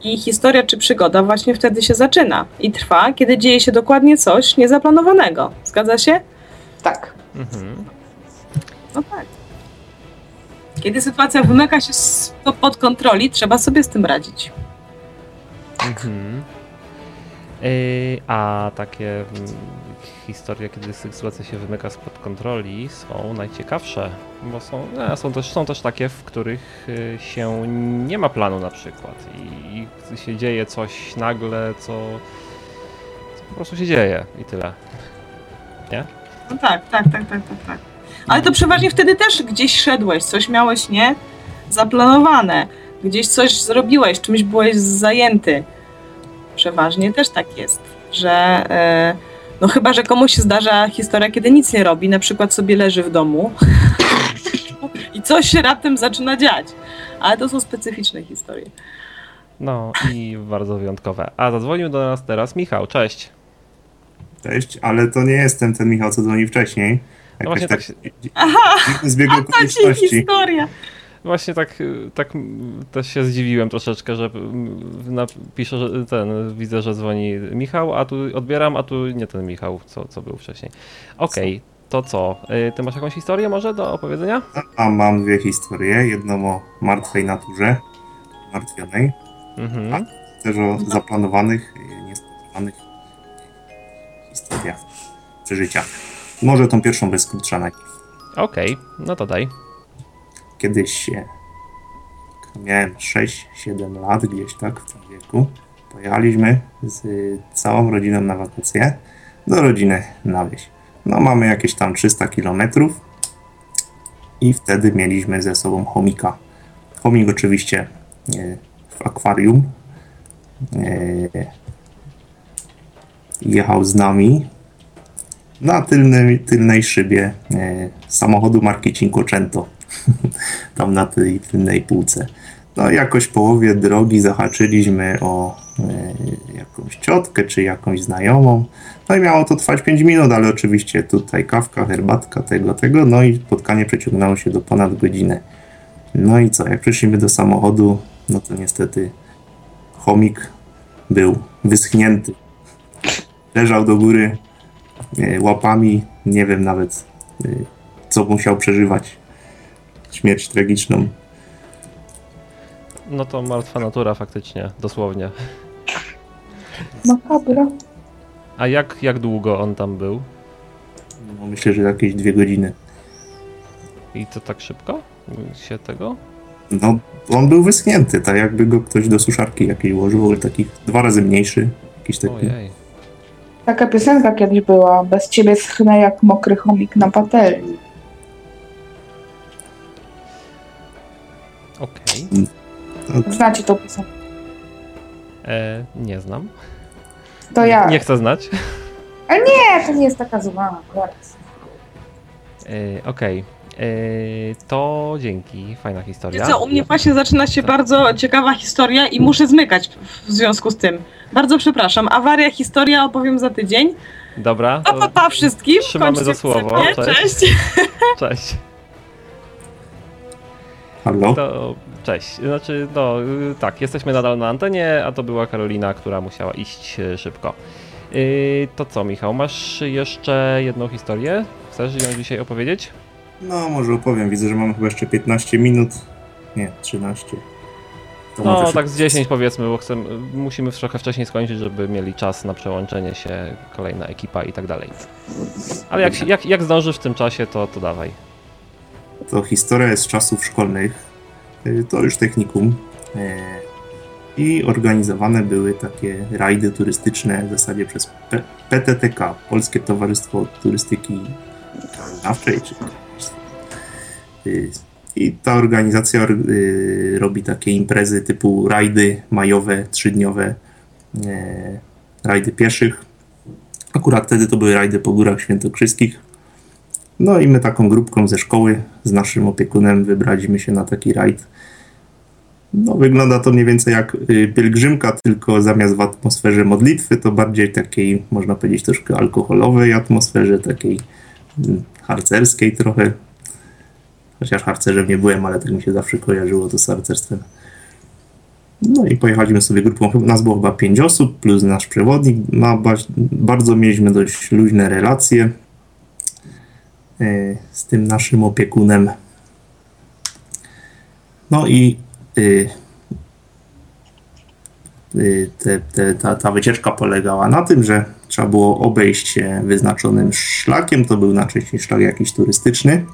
i historia czy przygoda właśnie wtedy się zaczyna i trwa, kiedy dzieje się dokładnie coś niezaplanowanego. Zgadza się? Tak. Mhm. No tak. Kiedy sytuacja wymyka się pod kontroli, trzeba sobie z tym radzić. Mhm. Yy, a takie mm, historie, kiedy sytuacja się wymyka spod kontroli, są najciekawsze, bo są, e, są, też, są też takie, w których y, się nie ma planu na przykład i, i się dzieje coś nagle, co, co po prostu się dzieje i tyle. Nie? No tak, tak, tak, tak, tak, tak. Ale to przeważnie wtedy też gdzieś szedłeś, coś miałeś, nie? Zaplanowane. Gdzieś coś zrobiłeś, czymś byłeś zajęty. Przeważnie też tak jest, że e, no chyba, że komuś się zdarza historia, kiedy nic nie robi, na przykład sobie leży w domu i coś się raptem zaczyna dziać. Ale to są specyficzne historie. No i bardzo wyjątkowe. A zadzwonił do nas teraz Michał, cześć. Cześć, ale to nie jestem ten Michał, co dzwoni wcześniej. No właśnie Jakoś tak tak się- Aha, a to ci okoliczności. historia. Właśnie tak, y, tak też się zdziwiłem troszeczkę, że pisze, że ten, widzę, że dzwoni Michał, a tu odbieram, a tu nie ten Michał, co, co był wcześniej. Okej, to co? Y, Ty masz jakąś historię może do opowiedzenia? A mam dwie historie. Jedną o martwej naturze, martwionej, Mhm. też o zaplanowanych, e, niespodziewanych historiach, przeżyciach. Może tą pierwszą bez najpierw. Okej, no to daj. Kiedyś jak miałem 6-7 lat, gdzieś tak w tym wieku, pojechaliśmy z całą rodziną na wakacje do rodziny na wieś. No mamy jakieś tam 300 kilometrów i wtedy mieliśmy ze sobą chomika. Chomik oczywiście e, w akwarium. E, Jechał z nami na tylnej, tylnej szybie e, samochodu marki Cinquecento. Tam na tej tylnej półce. No jakoś w połowie drogi zahaczyliśmy o e, jakąś ciotkę czy jakąś znajomą. No i miało to trwać 5 minut, ale oczywiście tutaj kawka, herbatka, tego, tego. No i spotkanie przeciągnęło się do ponad godziny. No i co, jak przyszliśmy do samochodu, no to niestety chomik był wyschnięty. Leżał do góry e, łapami, nie wiem nawet e, co musiał przeżywać. Śmierć tragiczną. No to martwa natura faktycznie, dosłownie. Makabra. A jak, jak długo on tam był? No, myślę, że jakieś dwie godziny. I to tak szybko się tego? No, on był wyschnięty, tak jakby go ktoś do suszarki jakiej ułożył, ale taki dwa razy mniejszy. Jakiś taki. Ojej. Taka piosenka kiedyś była. Bez ciebie schnę jak mokry chomik na patelni. Znacie tą piosenkę? E, Nie znam. To ja. Nie chcę znać. Ale nie, to nie jest taka zła. Zaraz. E, Okej. Yy, to dzięki, fajna historia. Co, u mnie właśnie zaczyna się bardzo ciekawa historia i muszę zmykać w związku z tym. Bardzo przepraszam. Awaria, historia opowiem za tydzień. Dobra, Pa, pa, pa wszystkim. trzymamy Kończcie za słowo. Cześć. Cześć. Halo? To, cześć. Znaczy, no y, tak, jesteśmy nadal na antenie, a to była Karolina, która musiała iść y, szybko. Yy, to co, Michał, masz jeszcze jedną historię? Chcesz ją dzisiaj opowiedzieć? No, może opowiem. Widzę, że mamy chyba jeszcze 15 minut. Nie, 13. To No, tak z 10 powiedzmy, bo chcemy, musimy trochę wcześniej skończyć, żeby mieli czas na przełączenie się, kolejna ekipa i tak dalej. Ale jak, jak, jak zdążysz w tym czasie, to, to dawaj. To historia z czasów szkolnych. Y, To już technikum. E, I organizowane były takie rajdy turystyczne w zasadzie przez P- PTTK, Polskie Towarzystwo Turystyki. Czy... Y, I ta organizacja or- robi takie imprezy typu rajdy majowe, trzydniowe, e, rajdy pieszych. Akurat wtedy to były rajdy po górach świętokrzyskich. No i my taką grupką ze szkoły z naszym opiekunem wybraliśmy się na taki rajd. No wygląda to mniej więcej jak y, pielgrzymka, tylko zamiast w atmosferze modlitwy, to bardziej takiej, można powiedzieć, troszkę alkoholowej atmosferze, takiej mm, harcerskiej trochę. Chociaż harcerzem nie byłem, ale tak mi się zawsze kojarzyło to z harcerstwem. No i pojechaliśmy sobie grupą, nas było chyba pięć osób, plus nasz przewodnik. No, ba- bardzo mieliśmy dość luźne relacje z tym naszym opiekunem. No i y, y, te, te, ta, ta wycieczka polegała na tym, że trzeba było obejść się wyznaczonym szlakiem, to był najczęściej szlak jakiś turystyczny,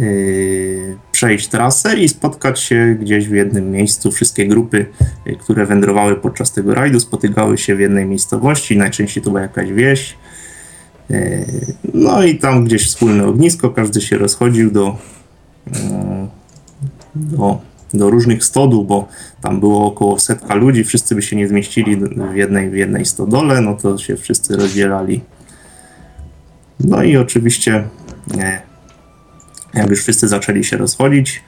y, przejść trasę i spotkać się gdzieś w jednym miejscu. Wszystkie grupy, y, które wędrowały podczas tego rajdu, spotykały się w jednej miejscowości, najczęściej to była jakaś wieś, No i tam gdzieś wspólne ognisko, każdy się rozchodził do, e, do, do różnych stodół, bo tam było około setka ludzi, wszyscy by się nie zmieścili w jednej, w jednej stodole, no to się wszyscy rozdzielali. No i oczywiście, e, jak już wszyscy zaczęli się rozchodzić,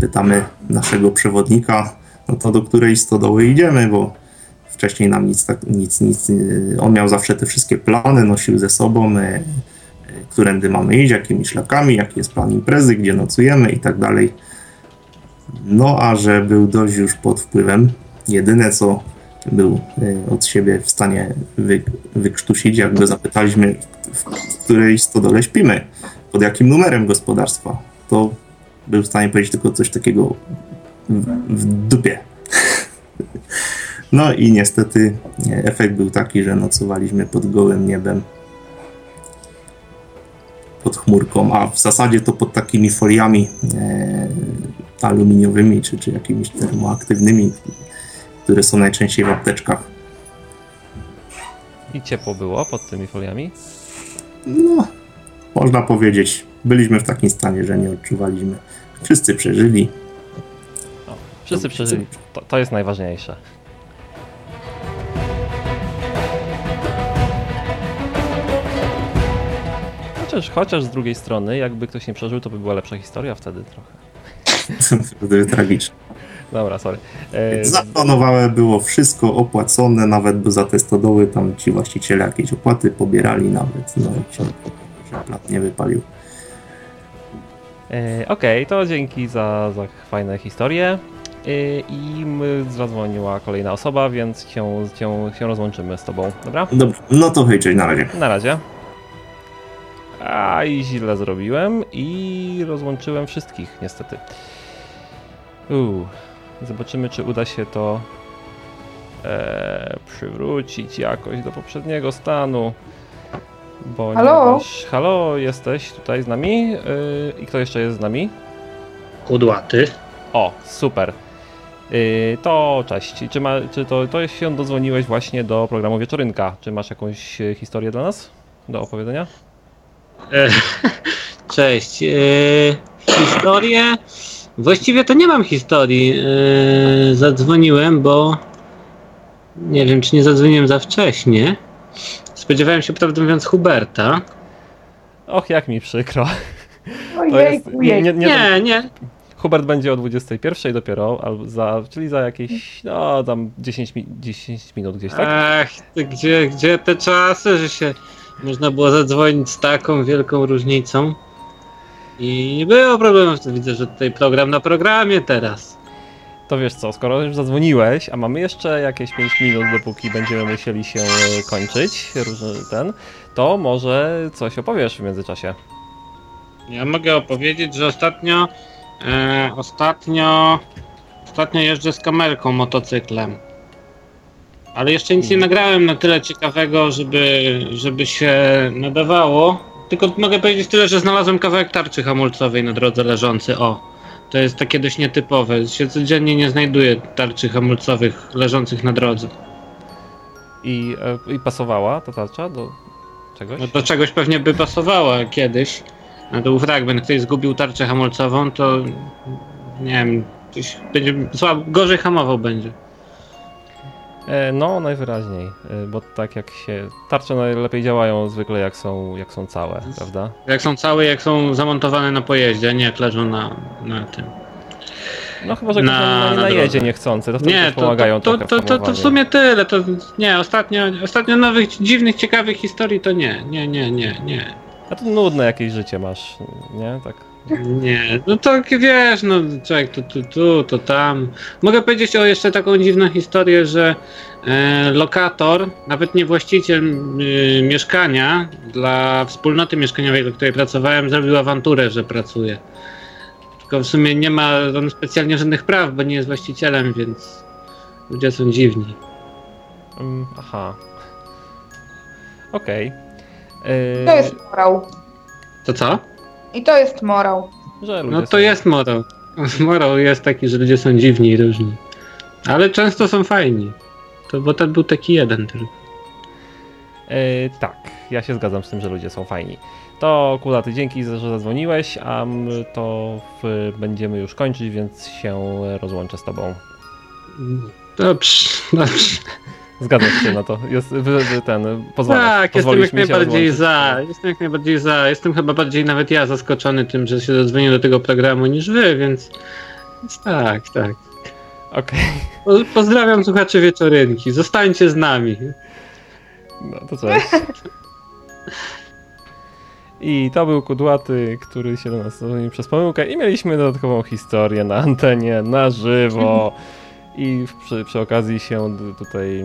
pytamy naszego przewodnika, no to do której stodoły idziemy, bo wcześniej nam nic, tak, nic, nic, y, on miał zawsze te wszystkie plany, nosił ze sobą, y, y, którędy mamy iść, jakimi szlakami, jaki jest plan imprezy, gdzie nocujemy i tak dalej. No a że był dość już pod wpływem, jedyne co był od siebie w stanie wy, wykrztusić, jak go zapytaliśmy, w, w której stodole śpimy, pod jakim numerem gospodarstwa, to był w stanie powiedzieć tylko coś takiego w, w dupie. No i niestety e, efekt był taki, że nocowaliśmy pod gołym niebem. Pod chmurką, a w zasadzie to pod takimi foliami e, aluminiowymi czy, czy jakimiś termoaktywnymi, które są najczęściej w apteczkach. I ciepło było pod tymi foliami? No, można powiedzieć, byliśmy w takim stanie, że nie odczuwaliśmy. Wszyscy przeżyli. O, wszyscy przeżyli. To, to jest najważniejsze. Chociaż, chociaż z drugiej strony, jakby ktoś nie przeżył, to by była lepsza historia wtedy trochę. Wtedy tragicznie. Dobra, sorry. E, Zaplanowane było wszystko opłacone, nawet za te stodoły tam ci właściciele jakieś opłaty pobierali nawet. No i się, że plan nie wypalił. E, Okej, to dzięki za, za fajne historie. E, I zadzwoniła kolejna osoba, więc się, się, się rozłączymy z tobą, dobra? Dobra, no to hej, cześć, na razie. Na razie. A i źle zrobiłem i rozłączyłem wszystkich, niestety. Uuu, zobaczymy, czy uda się to e, przywrócić jakoś do poprzedniego stanu. Ponieważ... Halo, jesteś tutaj z nami? Yy, I kto jeszcze jest z nami? Kudłaty. O, super. Yy, to cześć. Czy, ma, czy to, to się dodzwoniłeś właśnie do programu Wieczorynka? Czy masz jakąś e, historię dla nas do opowiedzenia? E, cześć. E, historię? Właściwie to nie mam historii. E, zadzwoniłem, bo nie wiem, czy nie zadzwoniłem za wcześnie. Spodziewałem się, prawdę mówiąc, Huberta. Och, jak mi przykro. Ojejku, nie, nie, nie, Nie, nie. Hubert będzie o 21 dopiero, albo za, czyli za jakieś, no tam 10, mi- 10 minut gdzieś, tak? Ach, gdzie, gdzie te czasy, że się można było zadzwonić z taką wielką różnicą. I nie było problemów. Widzę, że tutaj program na programie teraz. To wiesz co, skoro już zadzwoniłeś, a mamy jeszcze jakieś 5 minut, dopóki będziemy musieli się kończyć, różny ten, to może coś opowiesz w międzyczasie. Ja mogę opowiedzieć, że ostatnio e, ostatnio ostatnio jeżdżę z kamerką motocyklem. Ale jeszcze nic nie nagrałem na tyle ciekawego, żeby, żeby się nadawało. Tylko mogę powiedzieć tyle, że znalazłem kawałek tarczy hamulcowej na drodze leżący. O, to jest takie dość nietypowe. Się codziennie nie znajduje tarczy hamulcowych leżących na drodze. I, e, i pasowała ta tarcza do czegoś? No do czegoś pewnie by pasowała kiedyś. No to był fragment, ktoś zgubił tarczę hamulcową, to nie wiem, będzie słab, gorzej hamował będzie. E, No, najwyraźniej, e, bo tak jak się. Tarcze najlepiej działają zwykle jak są, jak są całe, prawda? Jak są całe, jak są zamontowane na pojeździe, a nie jak leżą na, na tym. No chyba, że Na- na, na najedzie niechcący, to wtedy Nie, to, pomagają to, to, to, to, w sumie tyle. To nie, ostatnio, ostatnio nowych, dziwnych, ciekawych historii to nie, nie, nie, nie, nie. A to nudne jakieś życie masz, nie? Tak. Nie, no to wiesz, no człowiek tu, tu, tu, to tam. Mogę powiedzieć o jeszcze taką dziwną historię, że e, lokator, nawet nie właściciel y, mieszkania, dla wspólnoty mieszkaniowej, dla której pracowałem, zrobił awanturę, że pracuje. Tylko w sumie nie ma on specjalnie żadnych praw, bo nie jest właścicielem, więc ludzie są dziwni. Mm, aha. Okej. To E, jest morał. To co? I to jest morał. No to są- jest morał. Morał jest taki, że ludzie są dziwni i różni. Ale często są fajni. To, bo ten był taki jeden tylko. E, tak, ja się zgadzam z tym, że ludzie są fajni. To Kulaty, dzięki, za- że zadzwoniłeś, a to w, będziemy już kończyć, więc się rozłączę z tobą. Dobrze, dobrze. Zgadzam się na to. Jest, wy, wy, ten, pozwalasz, Tak, jestem jak najbardziej za. Jestem jak najbardziej za. Jestem chyba bardziej nawet ja zaskoczony tym, że się zadzwonił do tego programu niż wy, więc, więc tak, tak. Okej, Po, pozdrawiam słuchaczy wieczorynki. Zostańcie z nami. no to cześć. I to był Kudłaty, który się do nas zadzwonił przez pomyłkę i mieliśmy dodatkową historię na antenie, na żywo. I przy, przy okazji się tutaj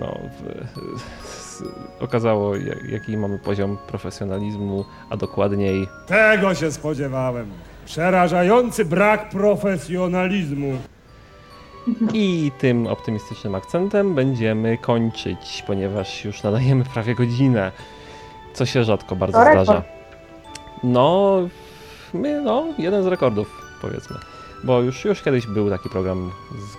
no, okazało, jak- jaki mamy poziom profesjonalizmu, a dokładniej Tego się spodziewałem. Przerażający brak profesjonalizmu. I tym optymistycznym akcentem będziemy kończyć, ponieważ już nadajemy prawie godzinę, co się rzadko bardzo zdarza. No, my, no, jeden z rekordów, powiedzmy. Bo już, już kiedyś był taki program,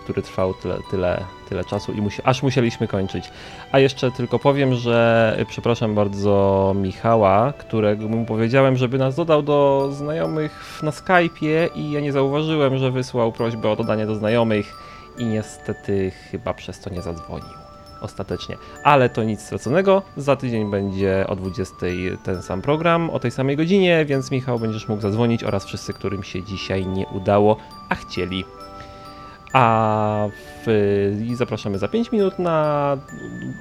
który trwał tyle, tyle, tyle czasu i musi, aż musieliśmy kończyć. A jeszcze tylko powiem, że y, przepraszam bardzo Michała, którego mu powiedziałem, żeby nas dodał do znajomych na Skype'ie i ja nie zauważyłem, że wysłał prośbę o dodanie do znajomych i niestety chyba przez to nie zadzwonił ostatecznie. Ale to nic straconego. Za tydzień będzie o 20 ten sam program, o tej samej godzinie, więc Michał będziesz mógł zadzwonić oraz wszyscy, którym się dzisiaj nie udało, a chcieli. A w, zapraszamy za 5 minut na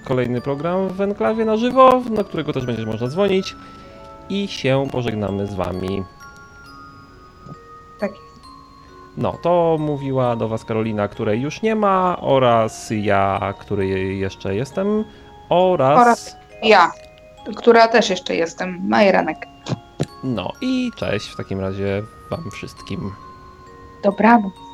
kolejny program w Enklawie na żywo, na którego też będzie można dzwonić i się pożegnamy z wami. No, to mówiła do Was Karolina, której już nie ma, oraz ja, który jeszcze jestem, oraz. Oraz ja, która też jeszcze jestem, Majeranek. No i cześć w takim razie Wam wszystkim. Dobranoc.